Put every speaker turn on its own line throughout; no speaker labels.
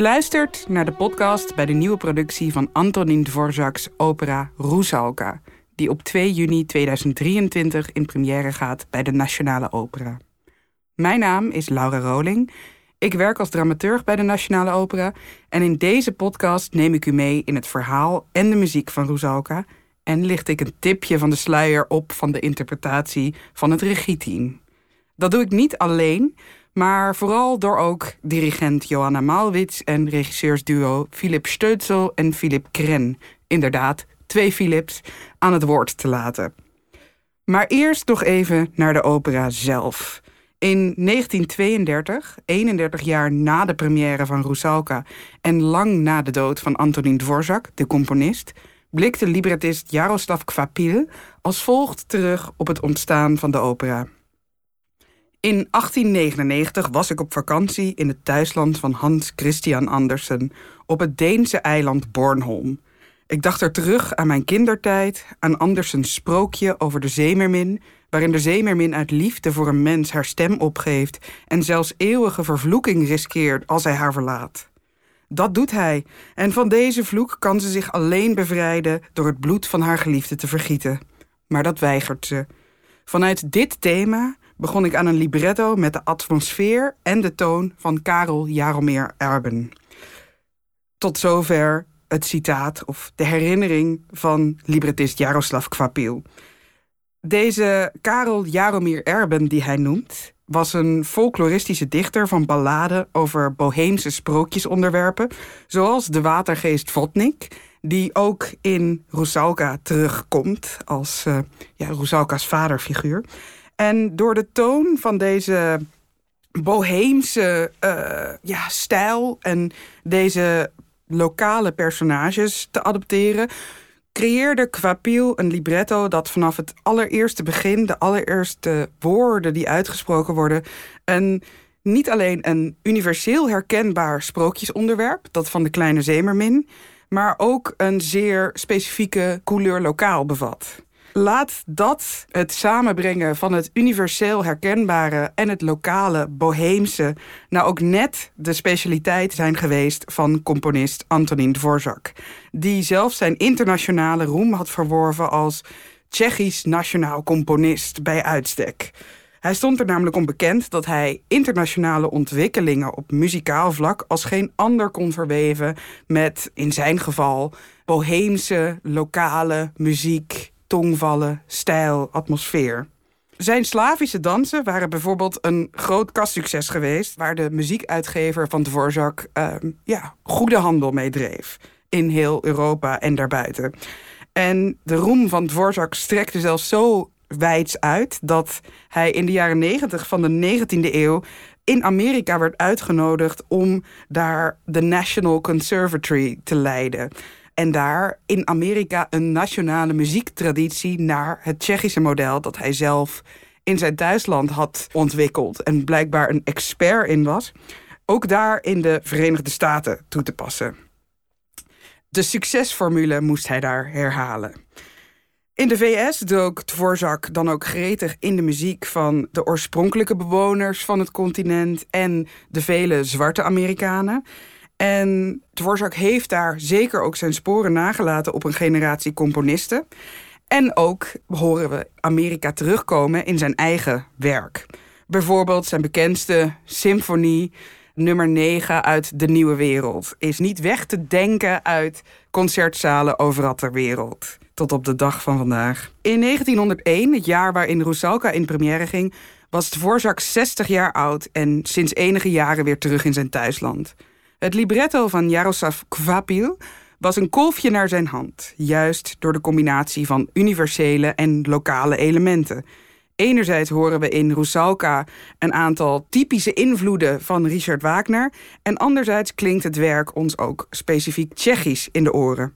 Luistert naar de podcast bij de nieuwe productie van Antonin Dvorak's opera Rusalka, die op 2 juni 2023 in première gaat bij de Nationale Opera. Mijn naam is Laura Roling. Ik werk als dramaturg bij de Nationale Opera en in deze podcast neem ik u mee in het verhaal en de muziek van Rusalka en licht ik een tipje van de sluier op van de interpretatie van het regieteam. Dat doe ik niet alleen, maar vooral door ook dirigent Johanna Malwitz en regisseursduo Philip Steutsel en Philip Kren, inderdaad twee Philips, aan het woord te laten. Maar eerst nog even naar de opera zelf. In 1932, 31 jaar na de première van Rusalka en lang na de dood van Antonin Dvorak, de componist, blikte librettist Jaroslav Kvapil als volgt terug op het ontstaan van de opera. In 1899 was ik op vakantie in het thuisland van Hans Christian Andersen op het Deense eiland Bornholm. Ik dacht er terug aan mijn kindertijd, aan Andersens sprookje over de zeemermin, waarin de zeemermin uit liefde voor een mens haar stem opgeeft en zelfs eeuwige vervloeking riskeert als hij haar verlaat. Dat doet hij, en van deze vloek kan ze zich alleen bevrijden door het bloed van haar geliefde te vergieten. Maar dat weigert ze. Vanuit dit thema begon ik aan een libretto met de atmosfeer en de toon van Karel Jaromir Erben. Tot zover het citaat of de herinnering van librettist Jaroslav Kvapil. Deze Karel Jaromir Erben, die hij noemt, was een folkloristische dichter van balladen over boheemse sprookjesonderwerpen, zoals de watergeest Vodnik, die ook in Rusalka terugkomt als uh, ja, Rusalka's vaderfiguur. En door de toon van deze boheemse uh, ja, stijl en deze lokale personages te adopteren, creëerde Quapiel een libretto dat vanaf het allereerste begin, de allereerste woorden die uitgesproken worden, een niet alleen een universeel herkenbaar sprookjesonderwerp, dat van de kleine zeemermin, maar ook een zeer specifieke couleur lokaal bevat. Laat dat het samenbrengen van het universeel herkenbare en het lokale boheemse nou ook net de specialiteit zijn geweest van componist Antonin Dvorak, die zelf zijn internationale roem had verworven als Tsjechisch nationaal componist bij uitstek. Hij stond er namelijk om bekend dat hij internationale ontwikkelingen op muzikaal vlak als geen ander kon verweven met, in zijn geval, boheemse, lokale muziek, tongvallen, stijl, atmosfeer. Zijn Slavische dansen waren bijvoorbeeld een groot kastsucces geweest, waar de muziekuitgever van Dvorak uh, ja, goede handel mee dreef. In heel Europa en daarbuiten. En de roem van Dvorak strekte zelfs zo wijds uit dat hij in de jaren 90 van de 19e eeuw in Amerika werd uitgenodigd om daar de National Conservatory te leiden. En daar in Amerika een nationale muziektraditie naar het Tsjechische model dat hij zelf in zijn thuisland had ontwikkeld en blijkbaar een expert in was, ook daar in de Verenigde Staten toe te passen. De succesformule moest hij daar herhalen. In de VS dook Dvorak dan ook gretig in de muziek van de oorspronkelijke bewoners van het continent en de vele zwarte Amerikanen. En Dvorak heeft daar zeker ook zijn sporen nagelaten op een generatie componisten. En ook horen we Amerika terugkomen in zijn eigen werk. Bijvoorbeeld zijn bekendste symfonie nummer 9 uit De Nieuwe Wereld is niet weg te denken uit concertzalen overal ter wereld. Tot op de dag van vandaag. In 1901, het jaar waarin Rusalka in première ging, was Dvorak 60 jaar oud en sinds enige jaren weer terug in zijn thuisland. Het libretto van Jaroslav Kvapil was een kolfje naar zijn hand, juist door de combinatie van universele en lokale elementen. Enerzijds horen we in Rusalka een aantal typische invloeden van Richard Wagner en anderzijds klinkt het werk ons ook specifiek Tsjechisch in de oren.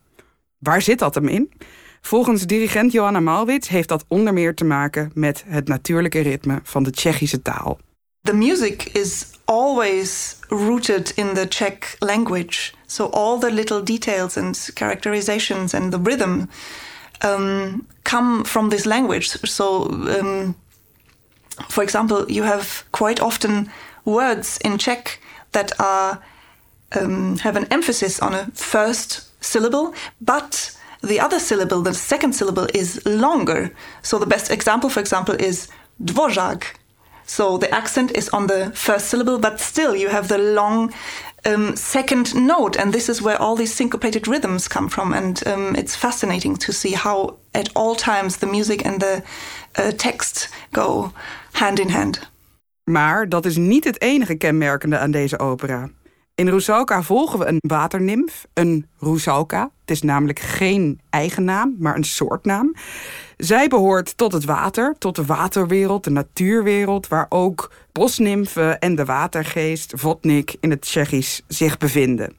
Waar zit dat hem in? Volgens dirigent Johanna Malwitz heeft dat onder meer te maken met het natuurlijke ritme van de Tsjechische taal.
The music is always rooted in the Czech language. So all the little details and characterizations and the rhythm um, come from this language. So, um, for example, you have quite often words in Czech that are um, have an emphasis on a first syllable, but the other syllable, the second syllable, is longer. So the best example, for example, is dvořák. So the accent is on the first syllable, but still you have the long um, second note, and this is where all these syncopated rhythms come from. And um, it's fascinating to see how, at all times, the music and the uh, text go hand in hand.
Maar dat is niet het enige kenmerkende aan deze opera. In Rusalka volgen we een waternimf, een Rusalka. Het is namelijk geen eigen naam, maar een soortnaam. Zij behoort tot het water, tot de waterwereld, de natuurwereld, waar ook bosnimfen en de watergeest Vodnik in het Tsjechisch zich bevinden.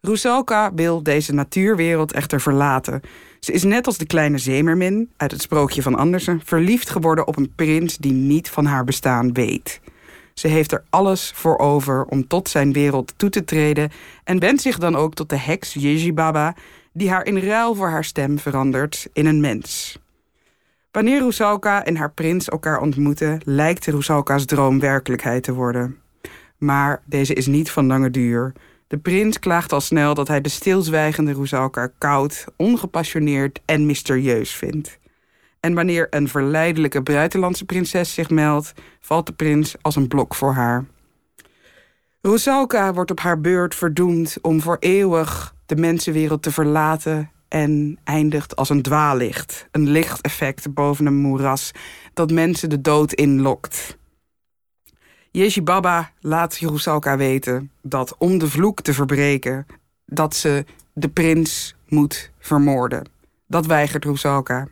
Rusalka wil deze natuurwereld echter verlaten. Ze is net als de kleine zeemermin uit het sprookje van Andersen verliefd geworden op een prins die niet van haar bestaan weet. Ze heeft er alles voor over om tot zijn wereld toe te treden en wendt zich dan ook tot de heks Yejibaba, die haar in ruil voor haar stem verandert in een mens. Wanneer Rusalka en haar prins elkaar ontmoeten, lijkt Rusalka's droom werkelijkheid te worden. Maar deze is niet van lange duur. De prins klaagt al snel dat hij de stilzwijgende Rusalka koud, ongepassioneerd en mysterieus vindt. En wanneer een verleidelijke buitenlandse prinses zich meldt, valt de prins als een blok voor haar. Rusalka wordt op haar beurt verdoemd om voor eeuwig de mensenwereld te verlaten en eindigt als een dwaallicht, een lichteffect boven een moeras dat mensen de dood inlokt. Yeshi Baba laat Rusalka weten dat om de vloek te verbreken, dat ze de prins moet vermoorden. Dat weigert Rusalka.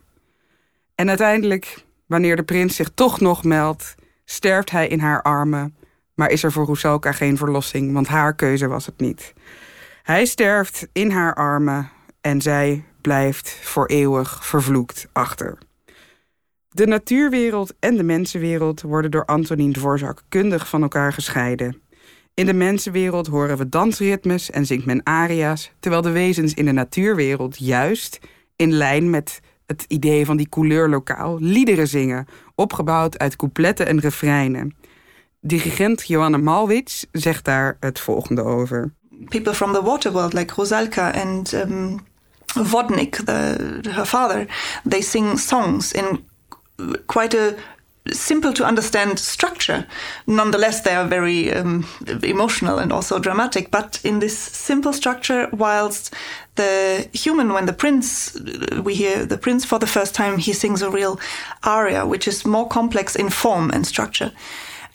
En uiteindelijk, wanneer de prins zich toch nog meldt, sterft hij in haar armen. Maar is er voor Rusalka geen verlossing, want haar keuze was het niet. Hij sterft in haar armen en zij blijft voor eeuwig vervloekt achter. De natuurwereld en de mensenwereld worden door Antonin Dvorak kundig van elkaar gescheiden. In de mensenwereld horen we dansritmes en zingt men aria's, terwijl de wezens in de natuurwereld juist in lijn met het idee van die couleurlokaal liederen zingen, opgebouwd uit coupletten en refreinen. Dirigent Joanna Malwitz zegt daar het volgende over.
People from the water world, like Rosalka and um, Vodnik, the, her father, they sing songs in quite a simple to understand structure. Nonetheless, they are very um, emotional and also dramatic. But in this simple structure, whilst the human, when the prince, we hear the prince for the first time, he sings a real aria, which is more complex in form and structure.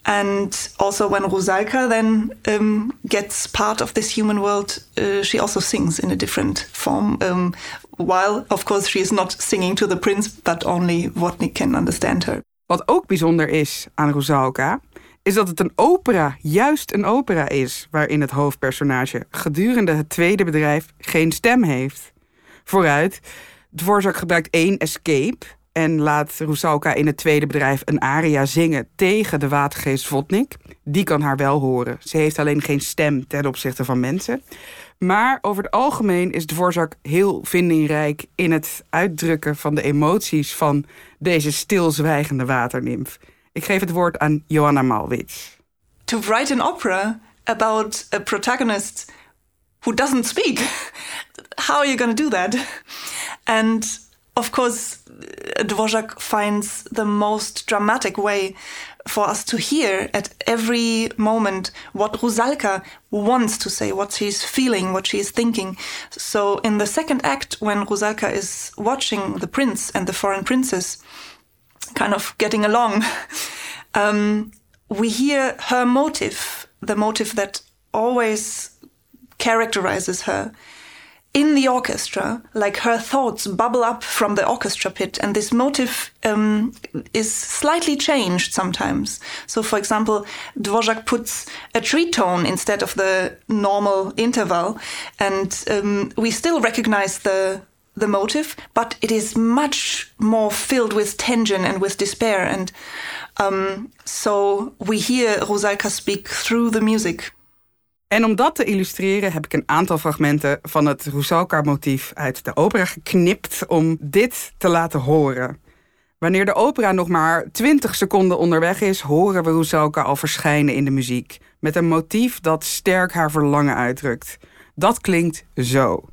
And also, when Rusalka then um, gets part of this human world, uh, she also sings in a different form. Um, while, of course, she is not singing to the prince, but only Wodnik can understand her.
Wat ook bijzonder is aan Rusalka, is dat het een opera, juist een opera is, waarin het hoofdpersonage gedurende het tweede bedrijf geen stem heeft. Vooruit, Dvorak gebruikt één escape en laat Rusalka in het tweede bedrijf een aria zingen tegen de watergeest Vodnik. Die kan haar wel horen. Ze heeft alleen geen stem ten opzichte van mensen. Maar over het algemeen is Dvorak heel vindingrijk in het uitdrukken van de emoties van deze stilzwijgende waternimf. Ik geef het woord aan Joanna Malwitz.
To write an opera about a protagonist who doesn't speak, how are you going to do that? And of course, Dvorak finds the most dramatic way for us to hear at every moment what Rusalka wants to say, what she's feeling, what she's thinking. So, in the second act, when Rusalka is watching the prince and the foreign princess kind of getting along, um, we hear her motive, the motive that always characterizes her in the orchestra, like her thoughts bubble up from the orchestra pit, and this motive um, is slightly changed sometimes. So, for example, Dvorak puts a tritone instead of the normal interval, and um, we still recognize the the motive, but it is much more filled with tension and with despair, and um, so we hear Rosalka speak through the music.
En om dat te illustreren heb ik een aantal fragmenten van het Rusalka-motief uit de opera geknipt om dit te laten horen. Wanneer de opera nog maar 20 seconden onderweg is, horen we Rusalka al verschijnen in de muziek. met een motief dat sterk haar verlangen uitdrukt. Dat klinkt zo.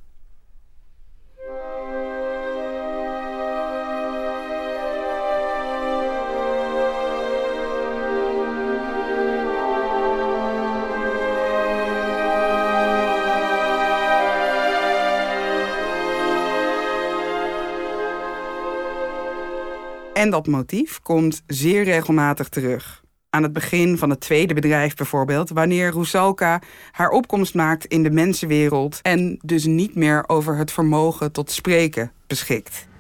En dat motief komt zeer regelmatig terug. Aan het begin van het tweede bedrijf bijvoorbeeld, wanneer Rusalka haar opkomst maakt in de mensenwereld en dus niet meer over het vermogen tot spreken beschikt.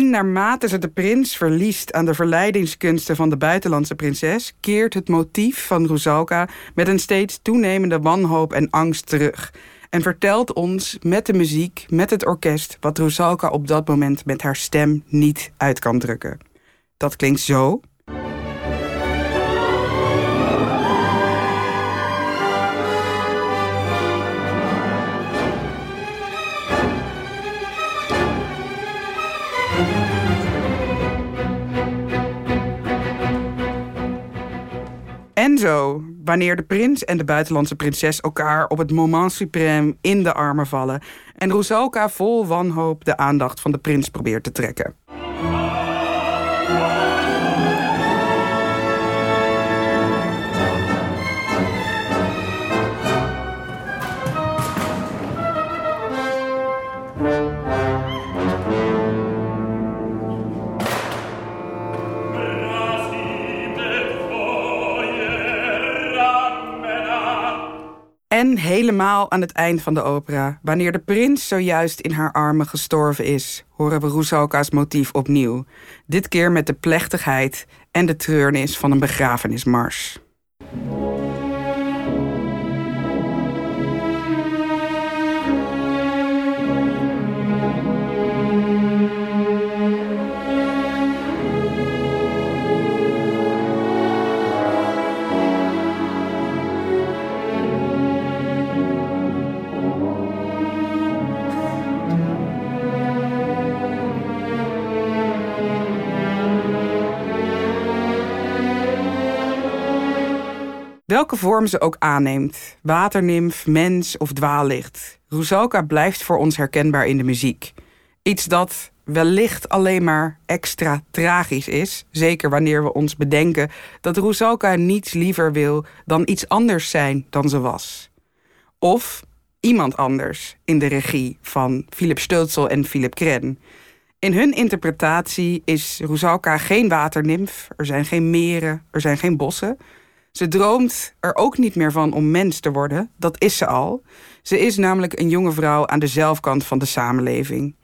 En naarmate ze de prins verliest aan de verleidingskunsten van de buitenlandse prinses, keert het motief van Rusalka met een steeds toenemende wanhoop en angst terug. En vertelt ons met de muziek, met het orkest, wat Rusalka op dat moment met haar stem niet uit kan drukken. Dat klinkt zo. Zo, wanneer de prins en de buitenlandse prinses elkaar op het moment suprême in de armen vallen en Rusalka vol wanhoop de aandacht van de prins probeert te trekken. En helemaal aan het eind van de opera, wanneer de prins zojuist in haar armen gestorven is, horen we Rusalka's motief opnieuw. Dit keer met de plechtigheid en de treurnis van een begrafenismars. Welke vorm ze ook aanneemt, waternimf, mens of dwaallicht, Rusalka blijft voor ons herkenbaar in de muziek. Iets dat wellicht alleen maar extra tragisch is, zeker wanneer we ons bedenken dat Rusalka niets liever wil dan iets anders zijn dan ze was. Of iemand anders in de regie van Philip Stölzel en Philip Kren. In hun interpretatie is Rusalka geen waternimf, er zijn geen meren, er zijn geen bossen. Ze droomt er ook niet meer van om mens te worden, dat is ze al. Ze is namelijk een jonge vrouw aan de zelfkant van de samenleving.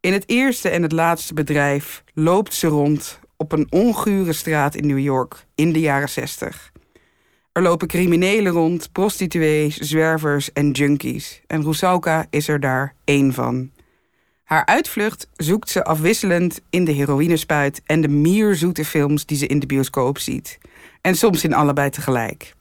In het eerste en het laatste bedrijf loopt ze rond op een ongure straat in New York in de jaren 60. Er lopen criminelen rond, prostituees, zwervers en junkies. En Rusalka is er daar één van. Haar uitvlucht zoekt ze afwisselend in de heroïnespuit en de mierzoete films die ze in de bioscoop ziet. En soms in allebei tegelijk.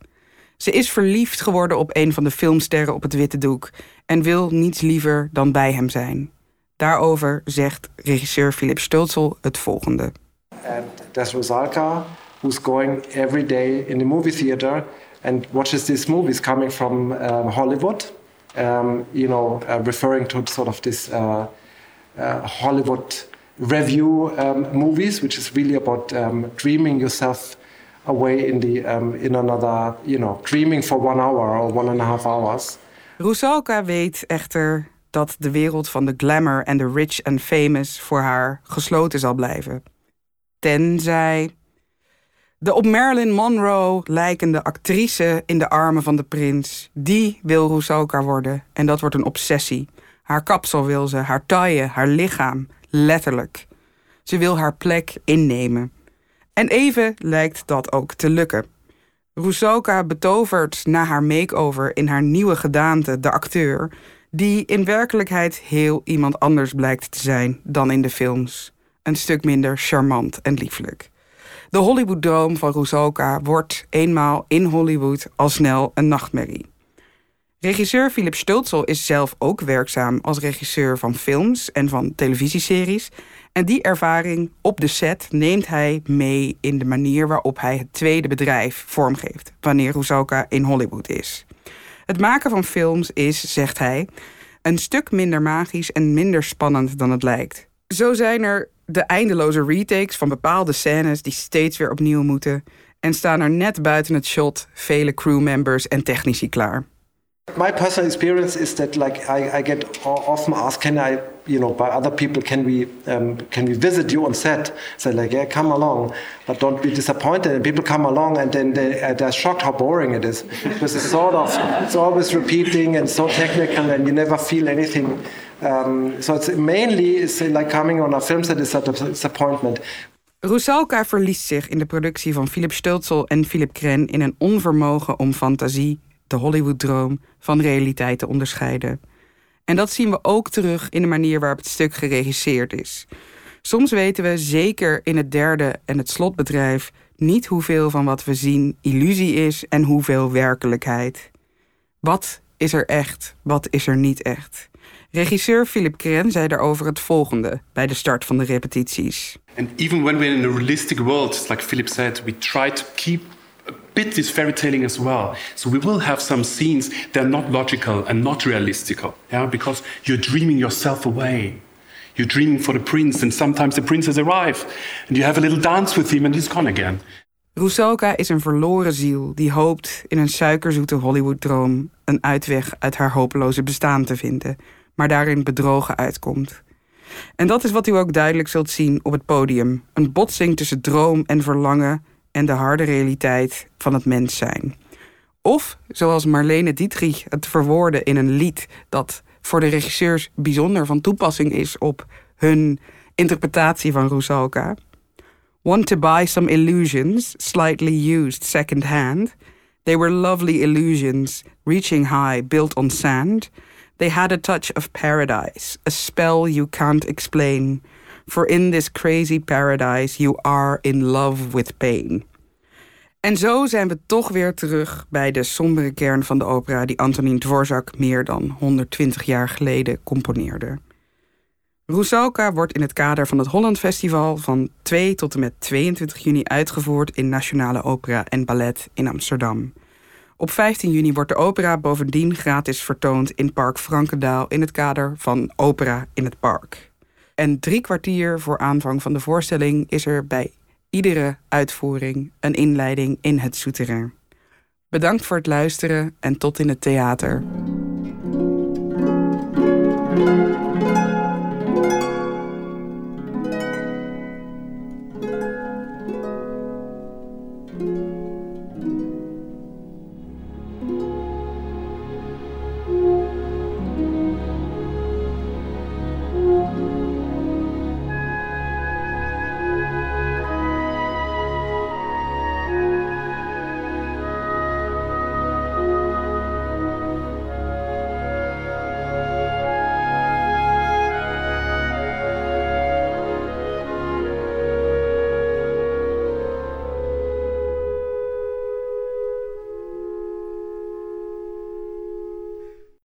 Ze is verliefd geworden op een van de filmsterren op het witte doek en wil niets liever dan bij hem zijn. Daarover zegt regisseur Philip Stölzel het volgende.
And there's Rosalka, who's going every day in the movie theater and watches these movies coming from uh, Hollywood. Um, you know, uh, referring to sort of this uh, uh Hollywood review um, movies, which is really about um, dreaming yourself away in the um, in another, you know, dreaming for one hour or one and a half hours.
Rusalka weet echter dat de wereld van de glamour en de rich and famous voor haar gesloten zal blijven. Tenzij de op Marilyn Monroe lijkende actrice in de armen van de prins, die wil Rusalka worden en dat wordt een obsessie. Haar kapsel wil ze, haar taille, haar lichaam, letterlijk. Ze wil haar plek innemen. En even lijkt dat ook te lukken. Rusalka betovert na haar makeover in haar nieuwe gedaante de acteur die in werkelijkheid heel iemand anders blijkt te zijn dan in de films. Een stuk minder charmant en lieflijk. De Hollywood-droom van Rusalka wordt eenmaal in Hollywood al snel een nachtmerrie. Regisseur Philip Stultzel is zelf ook werkzaam als regisseur van films en van televisieseries. En die ervaring op de set neemt hij mee in de manier waarop hij het tweede bedrijf vormgeeft wanneer Rusalka in Hollywood is. Het maken van films is, zegt hij, een stuk minder magisch en minder spannend dan het lijkt. Zo zijn er de eindeloze retakes van bepaalde scènes die steeds weer opnieuw moeten en staan er net buiten het shot vele crewmembers en technici klaar.
My personal experience is that like I, I get often asked, can I, you know, by other people, can we um, can we visit you on set? So like, yeah, come along, but don't be disappointed. And people come along and then they, uh, they're shocked how boring it is because it's sort of it's always repeating and so technical and you never feel anything. Um, so it's mainly it's like coming on a film set is a disappointment.
Rusalka verliest zich in de productie van Philip Stultzel en Philip Kren in een onvermogen om fantasie de Hollywood-droom van realiteit te onderscheiden. En dat zien we ook terug in de manier waarop het stuk geregisseerd is. Soms weten we zeker in het derde en het slotbedrijf niet hoeveel van wat we zien illusie is en hoeveel werkelijkheid. Wat is er echt, wat is er niet echt? Regisseur Philip Kren zei daarover het volgende bij de start van de repetities.
And even when we're in a realistic world, like Philip said, we try to keep bit this fairy telling as well. So we will have some scenes that are not logical and not realistical, yeah, because you're dreaming yourself away. You're dreaming for the prince, and sometimes the princes arrive, and you have a little dance with him, and he's gone again.
Is een verloren ziel die hoopt in een suikerzoete Hollywood-droom een uitweg uit haar hopeloze bestaan te vinden, maar daarin bedrogen uitkomt. En dat is wat u ook duidelijk zult zien op het podium: een botsing tussen droom en verlangen, en de harde realiteit van het mens zijn. Of, zoals Marlene Dietrich het verwoordde in een lied dat voor de regisseurs bijzonder van toepassing is op hun interpretatie van Rusalka. Want to buy some illusions, slightly used second hand. They were lovely illusions, reaching high, built on sand. They had a touch of paradise, a spell you can't explain. For in this crazy paradise you are in love with pain. En zo zijn we toch weer terug bij de sombere kern van de opera die Antonin Dvorak meer dan 120 jaar geleden componeerde. Rusalka wordt in het kader van het Holland Festival van 2 tot en met 22 juni uitgevoerd in Nationale Opera en Ballet in Amsterdam. Op 15 juni wordt de opera bovendien gratis vertoond in Park Frankendaal in het kader van Opera in het Park. En drie kwartier voor aanvang van de voorstelling is er bij iedere uitvoering een inleiding in het souterrain. Bedankt voor het luisteren en tot in het theater.